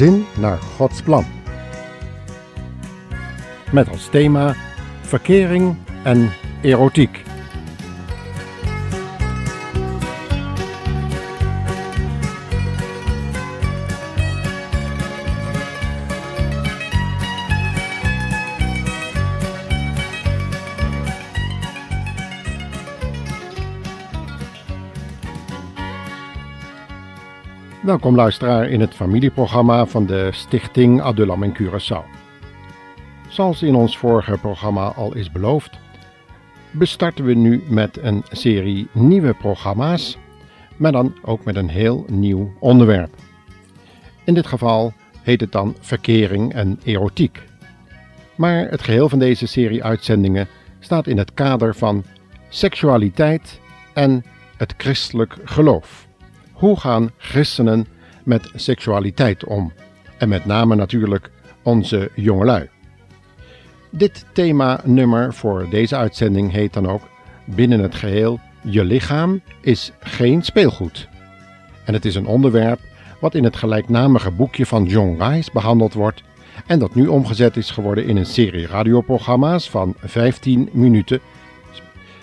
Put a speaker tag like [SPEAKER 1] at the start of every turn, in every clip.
[SPEAKER 1] gezin naar Gods plan. Met als thema verkering en erotiek. Welkom luisteraar in het familieprogramma van de Stichting Adullam in Curaçao. Zoals in ons vorige programma al is beloofd, bestarten we nu met een serie nieuwe programma's, maar dan ook met een heel nieuw onderwerp. In dit geval heet het dan verkering en erotiek. Maar het geheel van deze serie uitzendingen staat in het kader van seksualiteit en het christelijk geloof. Hoe gaan christenen met seksualiteit om? En met name natuurlijk onze jongelui. Dit thema-nummer voor deze uitzending heet dan ook Binnen het geheel Je lichaam is geen speelgoed. En het is een onderwerp wat in het gelijknamige boekje van John Rice behandeld wordt en dat nu omgezet is geworden in een serie radioprogramma's van 15 minuten.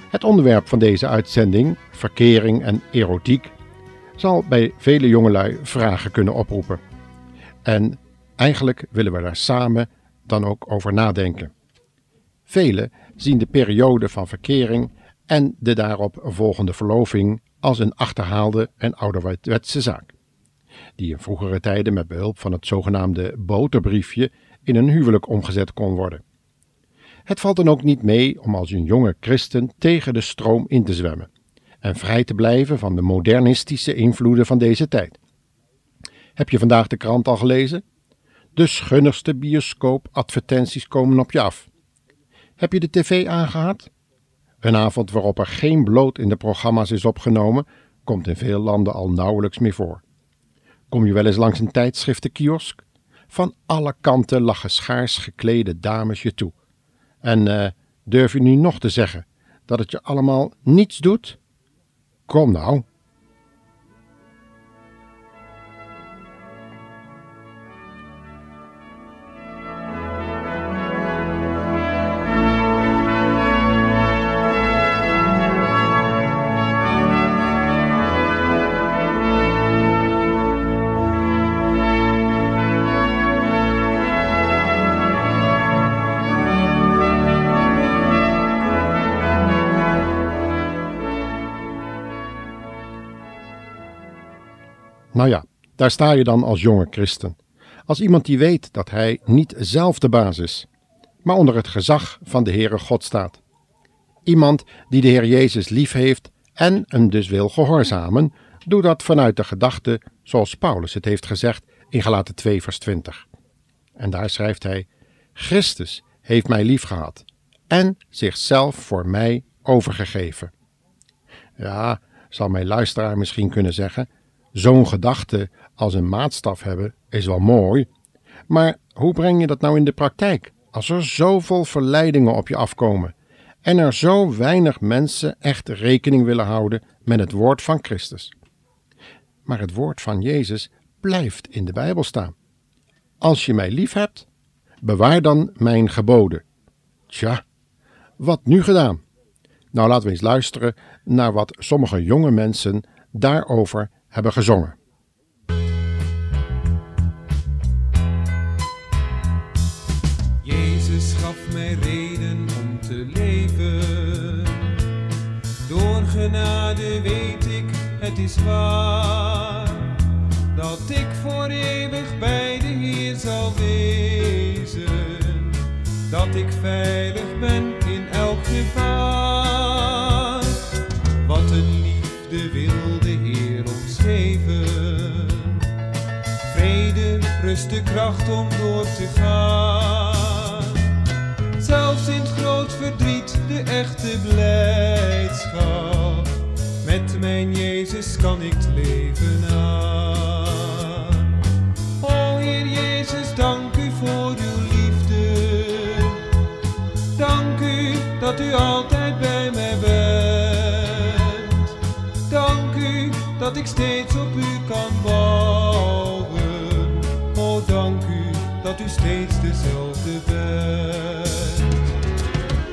[SPEAKER 1] Het onderwerp van deze uitzending, verkering en erotiek, zal bij vele jongelui vragen kunnen oproepen. En eigenlijk willen we daar samen dan ook over nadenken. Velen zien de periode van verkering en de daarop volgende verloving als een achterhaalde en ouderwetse zaak, die in vroegere tijden met behulp van het zogenaamde boterbriefje in een huwelijk omgezet kon worden. Het valt dan ook niet mee om als een jonge christen tegen de stroom in te zwemmen en vrij te blijven van de modernistische invloeden van deze tijd. Heb je vandaag de krant al gelezen? De schunnigste bioscoopadvertenties komen op je af. Heb je de tv aangehad? Een avond waarop er geen bloot in de programma's is opgenomen, komt in veel landen al nauwelijks meer voor. Kom je wel eens langs een tijdschriftenkiosk? Van alle kanten lachen schaars geklede dames je toe. En uh, durf je nu nog te zeggen dat het je allemaal niets doet? Kom nou. Nou ja, daar sta je dan als jonge christen. Als iemand die weet dat hij niet zelf de baas is, maar onder het gezag van de Heere God staat. Iemand die de Heer Jezus lief heeft en hem dus wil gehoorzamen, doet dat vanuit de gedachte zoals Paulus het heeft gezegd in Galaten 2 vers 20. En daar schrijft hij, Christus heeft mij lief gehad en zichzelf voor mij overgegeven. Ja, zal mijn luisteraar misschien kunnen zeggen, Zo'n gedachte als een maatstaf hebben is wel mooi, maar hoe breng je dat nou in de praktijk als er zoveel verleidingen op je afkomen en er zo weinig mensen echt rekening willen houden met het woord van Christus? Maar het woord van Jezus blijft in de Bijbel staan. Als je mij lief hebt, bewaar dan mijn geboden. Tja, wat nu gedaan? Nou, laten we eens luisteren naar wat sommige jonge mensen daarover hebben gezongen.
[SPEAKER 2] Jezus gaf mij reden om te leven. Door genade weet ik, het is waar. Dat ik voor eeuwig bij de Heer zal wezen. Dat ik veilig ben in elk gevaar. Wat een liefde wil de Heer ons Vrede, rust, de kracht om door te gaan. Zelfs in het groot verdriet de echte blijdschap. Met mijn Jezus kan ik het leven aan. Ik steeds op u kan bouwen. O dat u steeds dezelfde bent.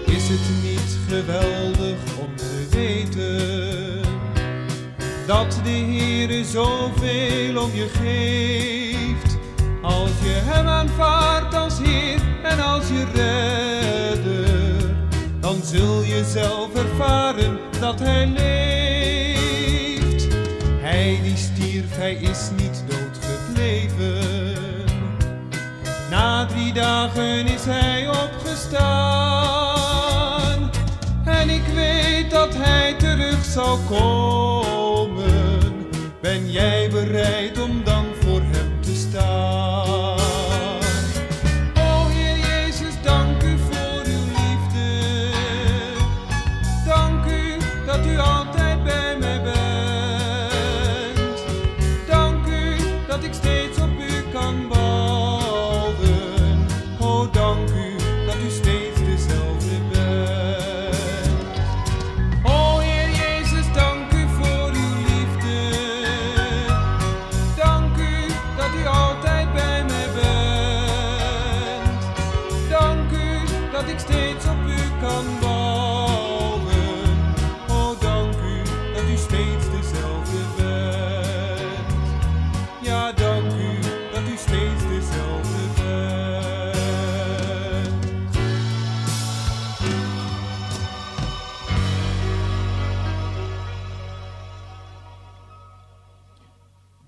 [SPEAKER 2] Is het niet geweldig om te weten dat de Heer zoveel om je geeft? Als je Hem aanvaardt als Heer en als je redder, dan zul je zelf ervaren dat Hij leeft. Hij is niet dood gebleven. Na drie dagen is Hij opgestaan. En ik weet dat Hij terug zal komen. Ben jij bereid om dan voor Hem te staan?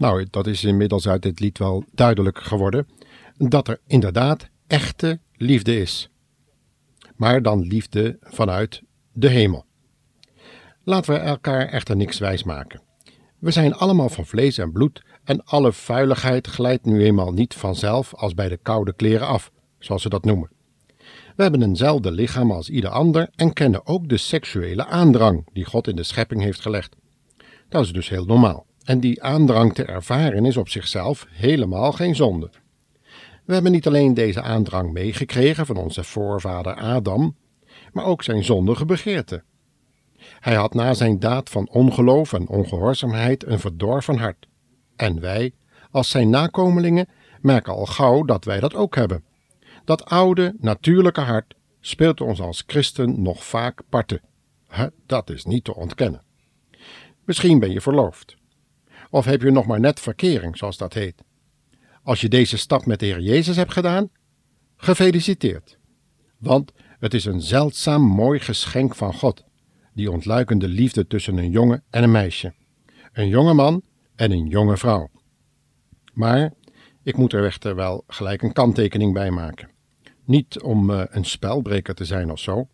[SPEAKER 1] Nou, dat is inmiddels uit dit lied wel duidelijk geworden dat er inderdaad echte liefde is. Maar dan liefde vanuit de hemel. Laten we elkaar echter niks wijsmaken. We zijn allemaal van vlees en bloed en alle vuiligheid glijdt nu eenmaal niet vanzelf als bij de koude kleren af, zoals ze dat noemen. We hebben eenzelfde lichaam als ieder ander en kennen ook de seksuele aandrang die God in de schepping heeft gelegd. Dat is dus heel normaal. En die aandrang te ervaren is op zichzelf helemaal geen zonde. We hebben niet alleen deze aandrang meegekregen van onze voorvader Adam, maar ook zijn zondige begeerte. Hij had na zijn daad van ongeloof en ongehoorzaamheid een verdorven hart. En wij, als zijn nakomelingen, merken al gauw dat wij dat ook hebben. Dat oude, natuurlijke hart speelt ons als christen nog vaak parten. Dat is niet te ontkennen. Misschien ben je verloofd. Of heb je nog maar net verkering, zoals dat heet. Als je deze stap met de Heer Jezus hebt gedaan, gefeliciteerd. Want het is een zeldzaam mooi geschenk van God, die ontluikende liefde tussen een jongen en een meisje, een jonge man en een jonge vrouw. Maar ik moet er echter wel gelijk een kanttekening bij maken. Niet om eh, een spelbreker te zijn of zo,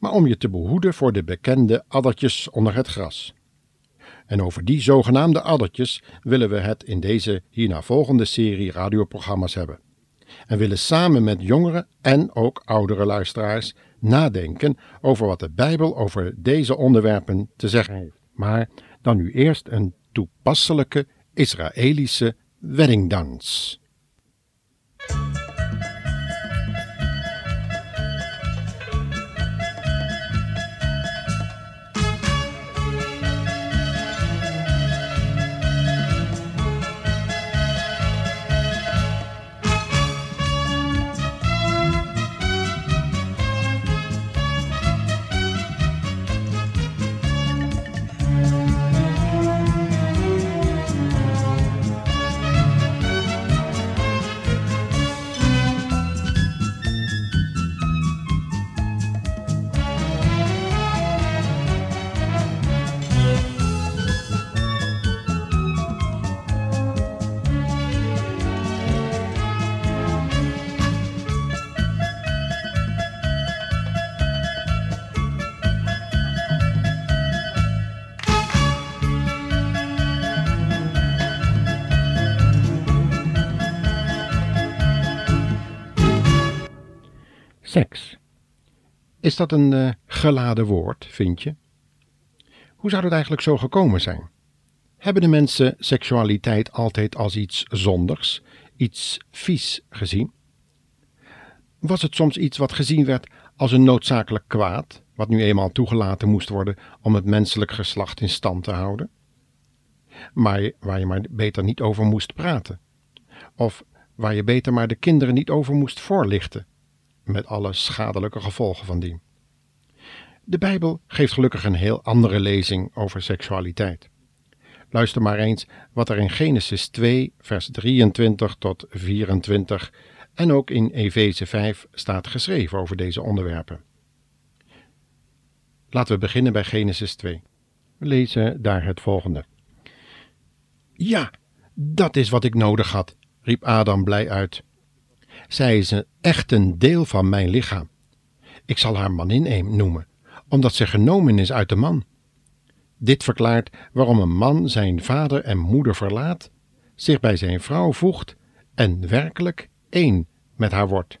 [SPEAKER 1] maar om je te behoeden voor de bekende addertjes onder het gras. En over die zogenaamde addertjes willen we het in deze hierna volgende serie radioprogramma's hebben. En willen samen met jongere en ook oudere luisteraars nadenken over wat de Bijbel over deze onderwerpen te zeggen heeft. Maar dan nu eerst een toepasselijke Israëlische weddingdans. Is dat een eh, geladen woord, vind je? Hoe zou dat eigenlijk zo gekomen zijn? Hebben de mensen seksualiteit altijd als iets zondigs, iets vies gezien? Was het soms iets wat gezien werd als een noodzakelijk kwaad, wat nu eenmaal toegelaten moest worden om het menselijk geslacht in stand te houden? Maar waar je maar beter niet over moest praten? Of waar je beter maar de kinderen niet over moest voorlichten, met alle schadelijke gevolgen van dien. De Bijbel geeft gelukkig een heel andere lezing over seksualiteit. Luister maar eens wat er in Genesis 2, vers 23 tot 24 en ook in Efeze 5 staat geschreven over deze onderwerpen. Laten we beginnen bij Genesis 2. We lezen daar het volgende. Ja, dat is wat ik nodig had, riep Adam blij uit. Zij is echt een deel van mijn lichaam. Ik zal haar manin noemen, omdat ze genomen is uit de man. Dit verklaart waarom een man zijn vader en moeder verlaat, zich bij zijn vrouw voegt en werkelijk één met haar wordt.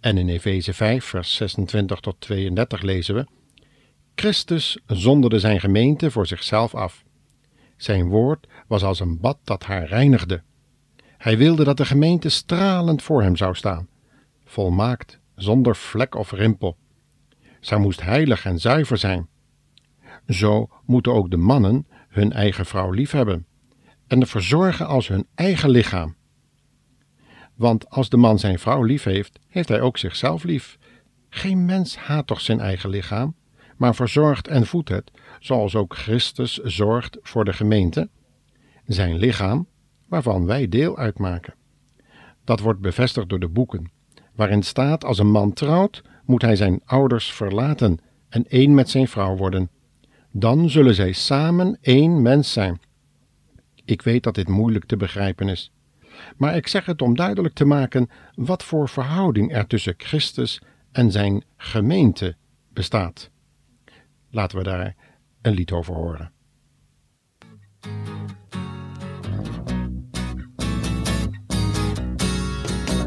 [SPEAKER 1] En in Efeze 5, vers 26 tot 32 lezen we: Christus zonderde zijn gemeente voor zichzelf af. Zijn woord was als een bad dat haar reinigde. Hij wilde dat de gemeente stralend voor hem zou staan, volmaakt, zonder vlek of rimpel. Zij moest heilig en zuiver zijn. Zo moeten ook de mannen hun eigen vrouw liefhebben en de verzorgen als hun eigen lichaam. Want als de man zijn vrouw lief heeft, heeft hij ook zichzelf lief. Geen mens haat toch zijn eigen lichaam, maar verzorgt en voedt het, zoals ook Christus zorgt voor de gemeente, zijn lichaam, waarvan wij deel uitmaken. Dat wordt bevestigd door de boeken, waarin staat: als een man trouwt, moet hij zijn ouders verlaten en één met zijn vrouw worden. Dan zullen zij samen één mens zijn. Ik weet dat dit moeilijk te begrijpen is, maar ik zeg het om duidelijk te maken wat voor verhouding er tussen Christus en zijn gemeente bestaat. Laten we daar een lied over horen.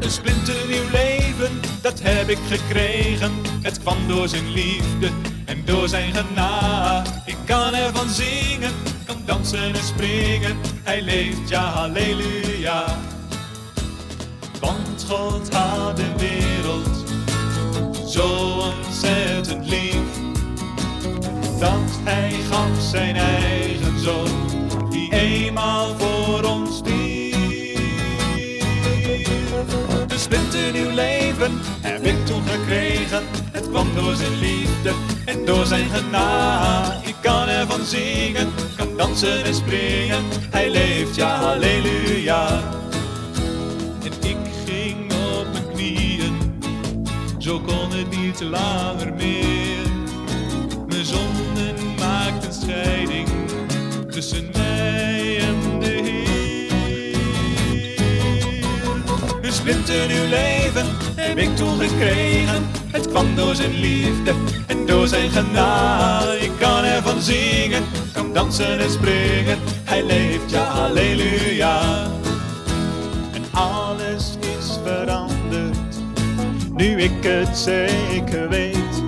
[SPEAKER 3] Een splinternieuw leven, dat heb ik gekregen. Het kwam door zijn liefde en door zijn genade. Ik kan ervan zingen, kan dansen en springen. Hij leeft, ja, halleluja. Want God had de wereld zo ontzettend lief. Dat hij gaf zijn eigen zoon, die eenmaal voor heb ik toen gekregen. Het kwam door zijn liefde en door zijn genade. Ik kan ervan zingen, kan dansen en springen. Hij leeft, ja, halleluja. En ik ging op mijn knieën, zo kon het niet langer Een splinternieuw leven heb ik toen gekregen. Het kwam door zijn liefde en door zijn genade. Ik kan ervan zingen, kan dansen en springen. Hij leeft, ja, halleluja. En alles is veranderd, nu ik het zeker weet.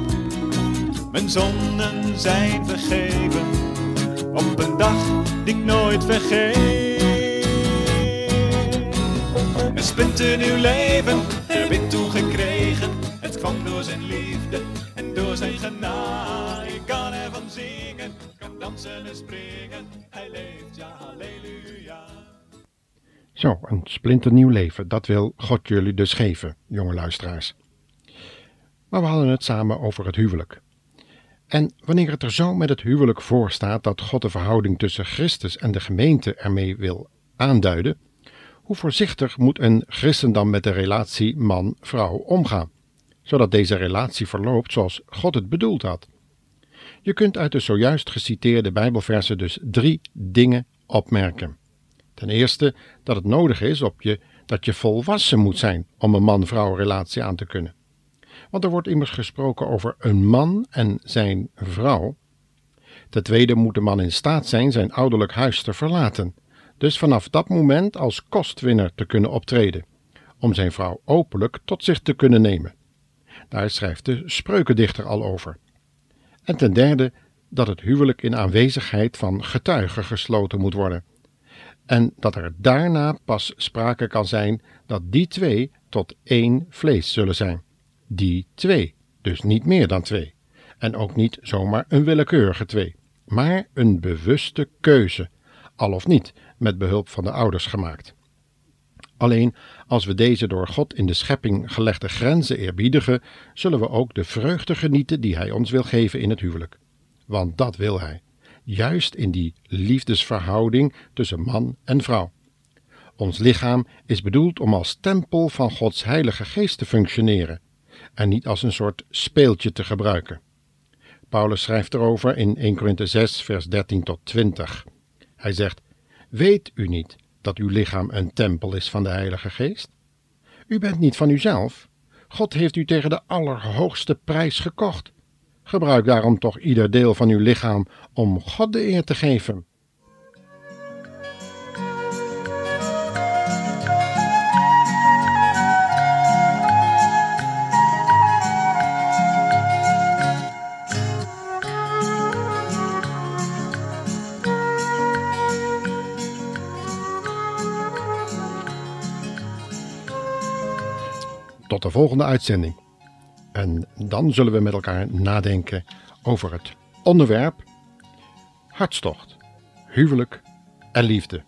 [SPEAKER 3] Mijn zonden zijn vergeven, op een dag die ik nooit vergeet. Een splinternieuw leven heb ik toen gekregen. Het kwam door zijn liefde en door zijn genade. Ik kan ervan zingen, kan dansen en springen. Hij leeft, ja, halleluja.
[SPEAKER 1] Zo, een splinternieuw leven, dat wil God jullie dus geven, jonge luisteraars. Maar we hadden het samen over het huwelijk. En wanneer het er zo met het huwelijk voor staat dat God de verhouding tussen Christus en de gemeente ermee wil aanduiden, hoe voorzichtig moet een christen dan met de relatie man-vrouw omgaan, zodat deze relatie verloopt zoals God het bedoeld had? Je kunt uit de zojuist geciteerde Bijbelversen dus drie dingen opmerken. Ten eerste dat het nodig is op je, dat je volwassen moet zijn om een man-vrouw relatie aan te kunnen. Want er wordt immers gesproken over een man en zijn vrouw. Ten tweede moet de man in staat zijn zijn ouderlijk huis te verlaten, dus vanaf dat moment als kostwinner te kunnen optreden, om zijn vrouw openlijk tot zich te kunnen nemen. Daar schrijft de spreukendichter al over. En ten derde dat het huwelijk in aanwezigheid van getuigen gesloten moet worden. En dat er daarna pas sprake kan zijn dat die twee tot één vlees zullen zijn. Die twee, dus niet meer dan twee. En ook niet zomaar een willekeurige twee, maar een bewuste keuze, al of niet met behulp van de ouders gemaakt. Alleen als we deze door God in de schepping gelegde grenzen eerbiedigen, zullen we ook de vreugde genieten die Hij ons wil geven in het huwelijk. Want dat wil Hij, juist in die liefdesverhouding tussen man en vrouw. Ons lichaam is bedoeld om als tempel van Gods Heilige Geest te functioneren en niet als een soort speeltje te gebruiken. Paulus schrijft erover in 1 Korinthe 6, vers 13 tot 20. Hij zegt: Weet u niet dat uw lichaam een tempel is van de Heilige Geest? U bent niet van uzelf. God heeft u tegen de allerhoogste prijs gekocht. Gebruik daarom toch ieder deel van uw lichaam om God de eer te geven. De volgende uitzending. En dan zullen we met elkaar nadenken over het onderwerp hartstocht, huwelijk en liefde.